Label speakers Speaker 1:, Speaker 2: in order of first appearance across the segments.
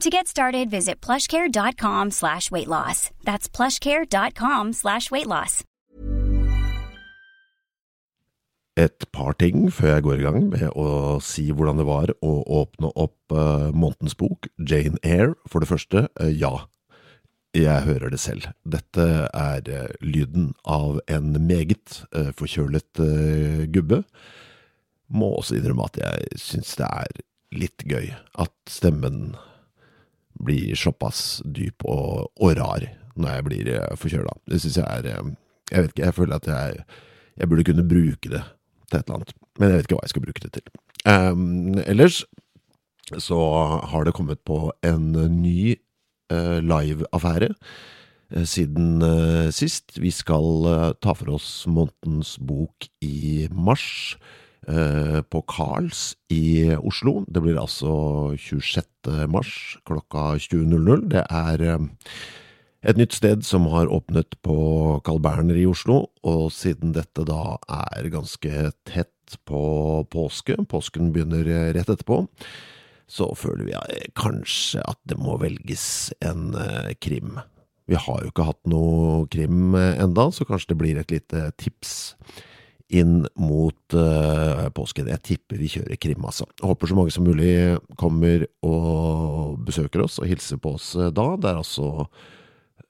Speaker 1: To get started, visit plushcare.com slash weight loss. That's plushcare.com slash weight loss.
Speaker 2: Et par ting før jeg går i gang med å si hvordan det var å åpne opp uh, månedens bok, Jane Eyre. For det første, uh, ja. Jeg hører det selv. Dette er uh, lyden av en meget uh, forkjølet gubbe. Må også innrømme at jeg syns det er litt gøy at stemmen blir såpass dyp og, og rar når jeg blir forkjøla. Det syns jeg er Jeg vet ikke, jeg føler at jeg, jeg burde kunne bruke det til et eller annet. Men jeg vet ikke hva jeg skal bruke det til. Um, ellers så har det kommet på en ny uh, live-affære uh, siden uh, sist. Vi skal ta for oss månedens bok i mars på Carls i Oslo. Det blir altså 26. mars klokka 20.00. Det er et nytt sted som har åpnet på Carl Berner i Oslo, og siden dette da er ganske tett på påske, påsken begynner rett etterpå, så føler vi kanskje at det må velges en krim. Vi har jo ikke hatt noe krim enda, så kanskje det blir et lite tips inn mot uh, påsken. Jeg tipper vi kjører krim, altså. Håper så mange som mulig kommer og besøker oss og hilser på oss da. Det er altså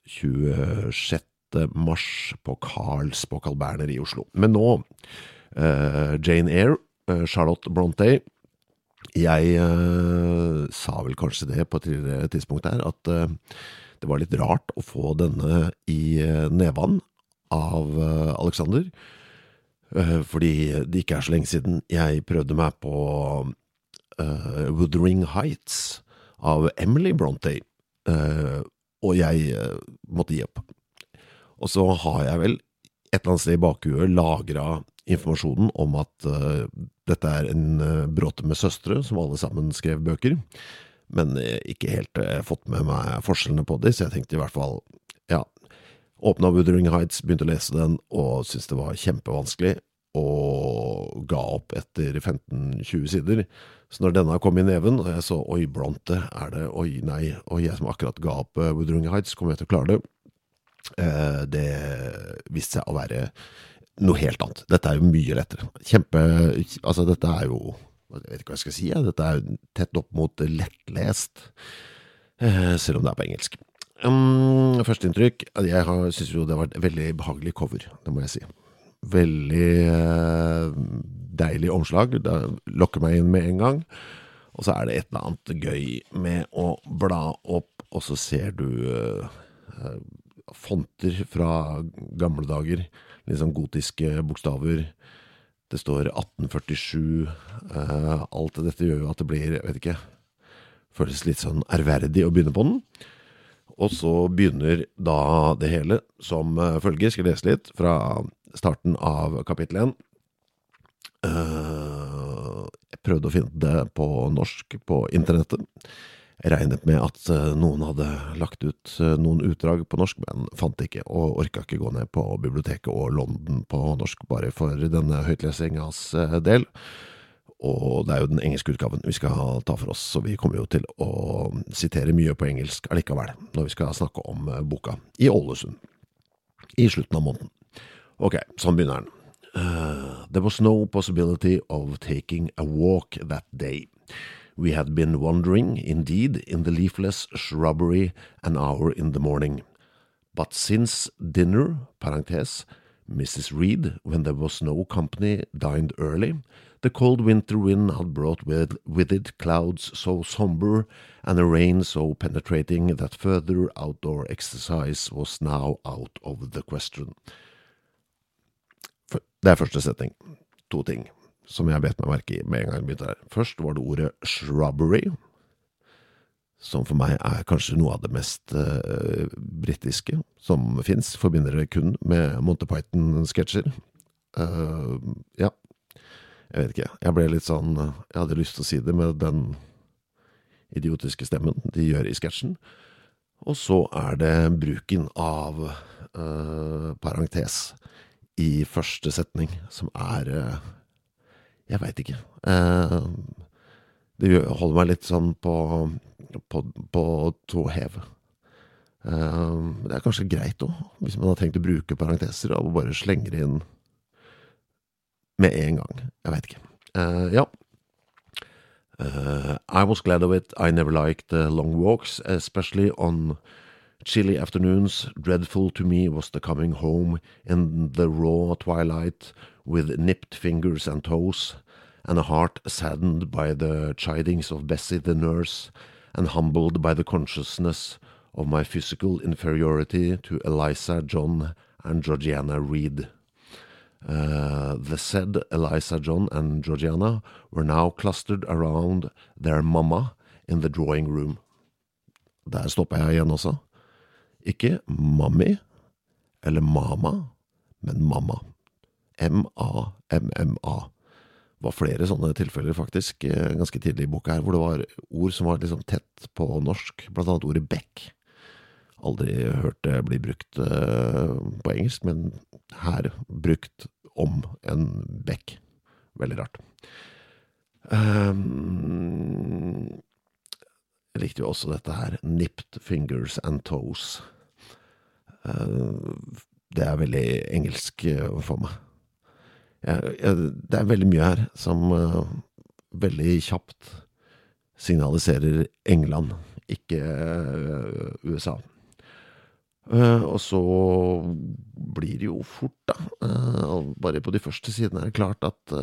Speaker 2: 26. mars på Carls på Carl Berner i Oslo. Men nå, uh, Jane Eyre, uh, Charlotte Brontë. Jeg uh, sa vel kanskje det på et tidligere tidspunkt her, at det var litt rart å få denne i nevan av Alexander. Fordi det ikke er så lenge siden jeg prøvde meg på Woodring Heights av Emily Brontë. og jeg måtte gi opp. Og så har jeg vel et eller annet sted i bakhuet lagra informasjonen om at uh, dette er en uh, bråte med søstre, som alle sammen skrev bøker, men uh, ikke helt fått med meg forskjellene på det, så jeg tenkte i hvert fall, åpna Wuthering Heights, begynte å lese den, og syntes det var kjempevanskelig, og ga opp etter 15-20 sider. Så når denne kom i neven, og jeg så oi, Bronte, er det, oi, nei, og jeg som akkurat ga opp uh, Wuthering Heights, kommer jeg til å klare det? Eh, det viste seg å være noe helt annet. Dette er jo mye lettere. Kjempe Altså, dette er jo Jeg vet ikke hva jeg skal si, dette er tett opp mot lettlest, eh, selv om det er på engelsk. Um, Førsteinntrykk Jeg syns jo det var et veldig behagelig cover, det må jeg si. Veldig deilig omslag. Det lokker meg inn med en gang. Og så er det et eller annet gøy med å bla opp, og så ser du uh, fonter fra gamle dager. Litt sånn gotiske bokstaver. Det står 1847. Uh, alt dette gjør jo at det blir, jeg vet ikke Føles litt sånn ærverdig å begynne på den. Og så begynner da det hele som følger. Skal lese litt fra starten av kapittel 1. Uh, jeg prøvde å finne det på norsk på internettet. Jeg regnet med at uh, noen hadde lagt ut noen utdrag på norsk, men fant ikke, og orka ikke gå ned på biblioteket og London på norsk, bare for denne høytlesingas del. Og det er jo den engelske utgaven vi skal ta for oss, så vi kommer jo til å sitere mye på engelsk allikevel, når vi skal snakke om boka i Ålesund i slutten av måneden. Ok, sånn begynner den. Uh, there was no possibility of taking a walk that day. We had been wandering, indeed, in the leafless shrubbery an hour in the morning. But since dinner, parentes, Mrs. Reed, when there was no company, dined early. The cold winter wind had brought with, with it clouds so somber and a rain so penetrating that further outdoor exercise was now out of the question. Det er første setning. To ting som jeg bet meg merke i med en gang jeg begynte her. Først var det ordet shrubbery, som for meg er kanskje noe av det mest uh, britiske som fins. Forbinder det kun med Monty Python-sketsjer. Uh, ja, jeg vet ikke. Jeg ble litt sånn Jeg hadde lyst til å si det med den idiotiske stemmen de gjør i sketsjen. Og så er det bruken av uh, parentes i første setning, som er Jeg veit ikke. det holder meg litt sånn på på, på tå hev. Uh, det er kanskje greit òg, hvis man har tenkt å bruke parenteser, og bare slenger inn med en gang. Jeg veit ikke. Uh, ja. Uh, I was glad of it. I never liked the long walks, especially on chilly afternoons. Dreadful to me was the coming home in the raw twilight with nipped fingers and toes, and a heart saddened by the chidings of Bessie the nurse and humbled by the consciousness of my physical inferiority to Eliza John and Georgiana Reed. Uh, the said Eliza John and Georgiana were now clustered around their mamma in the drawing room. Der stopper jeg igjen også. Ikke mammi eller mama, men mamma. M-a-m-m-a Det var flere sånne tilfeller, faktisk, eh, ganske tidlig i boka her, hvor det var ord som var liksom tett på norsk, blant annet ordet bekk. Aldri hørt det bli brukt uh, på engelsk, men her brukt om en bekk. Veldig rart. Um, jeg likte jo også dette her, nipped fingers and toes. Uh, det er veldig engelsk for meg jeg, jeg, Det er veldig mye her som uh, veldig kjapt signaliserer England, ikke uh, USA. Uh, og så blir det jo fort, da, bare på de første sidene er det klart at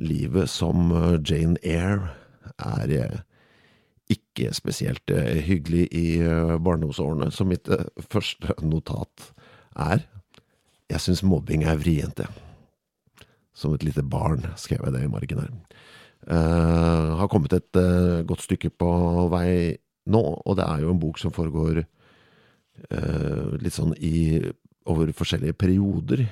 Speaker 2: livet som Jane Eyre er ikke spesielt hyggelig i barndomsårene, som mitt første notat er. Jeg syns mobbing er vrient, jeg. Som et lite barn, skrev jeg det i margen her. Uh, har kommet et uh, godt stykke på vei nå, og det er jo en bok som foregår uh, litt sånn i over forskjellige perioder.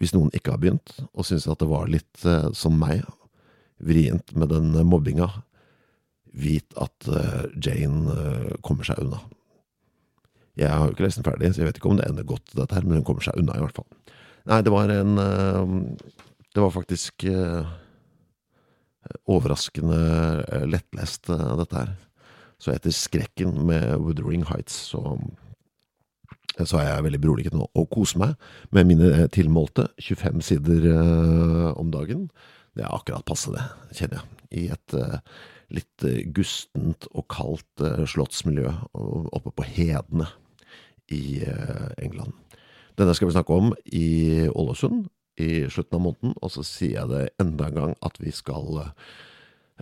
Speaker 2: hvis noen ikke har begynt, og syns at det var litt som meg, vrient med den mobbinga, vit at Jane kommer seg unna. Jeg har jo ikke lest den ferdig, så jeg vet ikke om det ender godt, dette her, men hun kommer seg unna, i hvert fall. Nei, det var en eh, Det var faktisk eh, overraskende eh, lettlest, dette her. Så etter skrekken med Wuthering Heights, så, så er jeg veldig beroliget nå og koser meg med mine tilmålte 25 sider om dagen. Det er akkurat passe, det, kjenner jeg. I et litt gustent og kaldt slottsmiljø oppe på Hedene i England. Denne skal vi snakke om i Ålesund i slutten av måneden, og så sier jeg det enda en gang at vi skal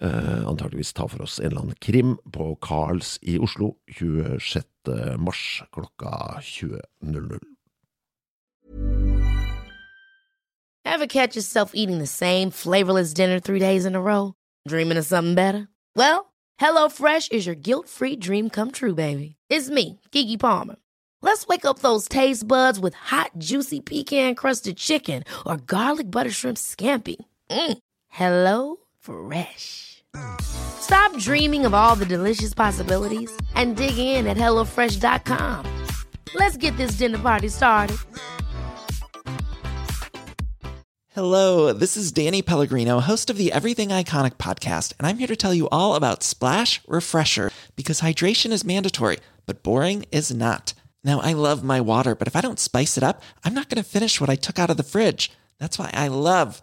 Speaker 2: eh, antageligvis ta for oss en eller annen krim på Carls i Oslo 26. mars klokka 20.00.
Speaker 3: Ever catch yourself eating the same flavorless dinner three days in a row? Dreaming of something better? Well, HelloFresh is your guilt-free dream come true, baby. It's me, Kiki Palmer. Let's wake up those taste buds with hot, juicy pecan crusted chicken or garlic butter shrimp scampi. Mm. Hello Fresh. Stop dreaming of all the delicious possibilities and dig in at HelloFresh.com. Let's get this dinner party started.
Speaker 4: Hello, this is Danny Pellegrino, host of the Everything Iconic podcast, and I'm here to tell you all about Splash Refresher because hydration is mandatory, but boring is not. Now, I love my water, but if I don't spice it up, I'm not going to finish what I took out of the fridge. That's why I love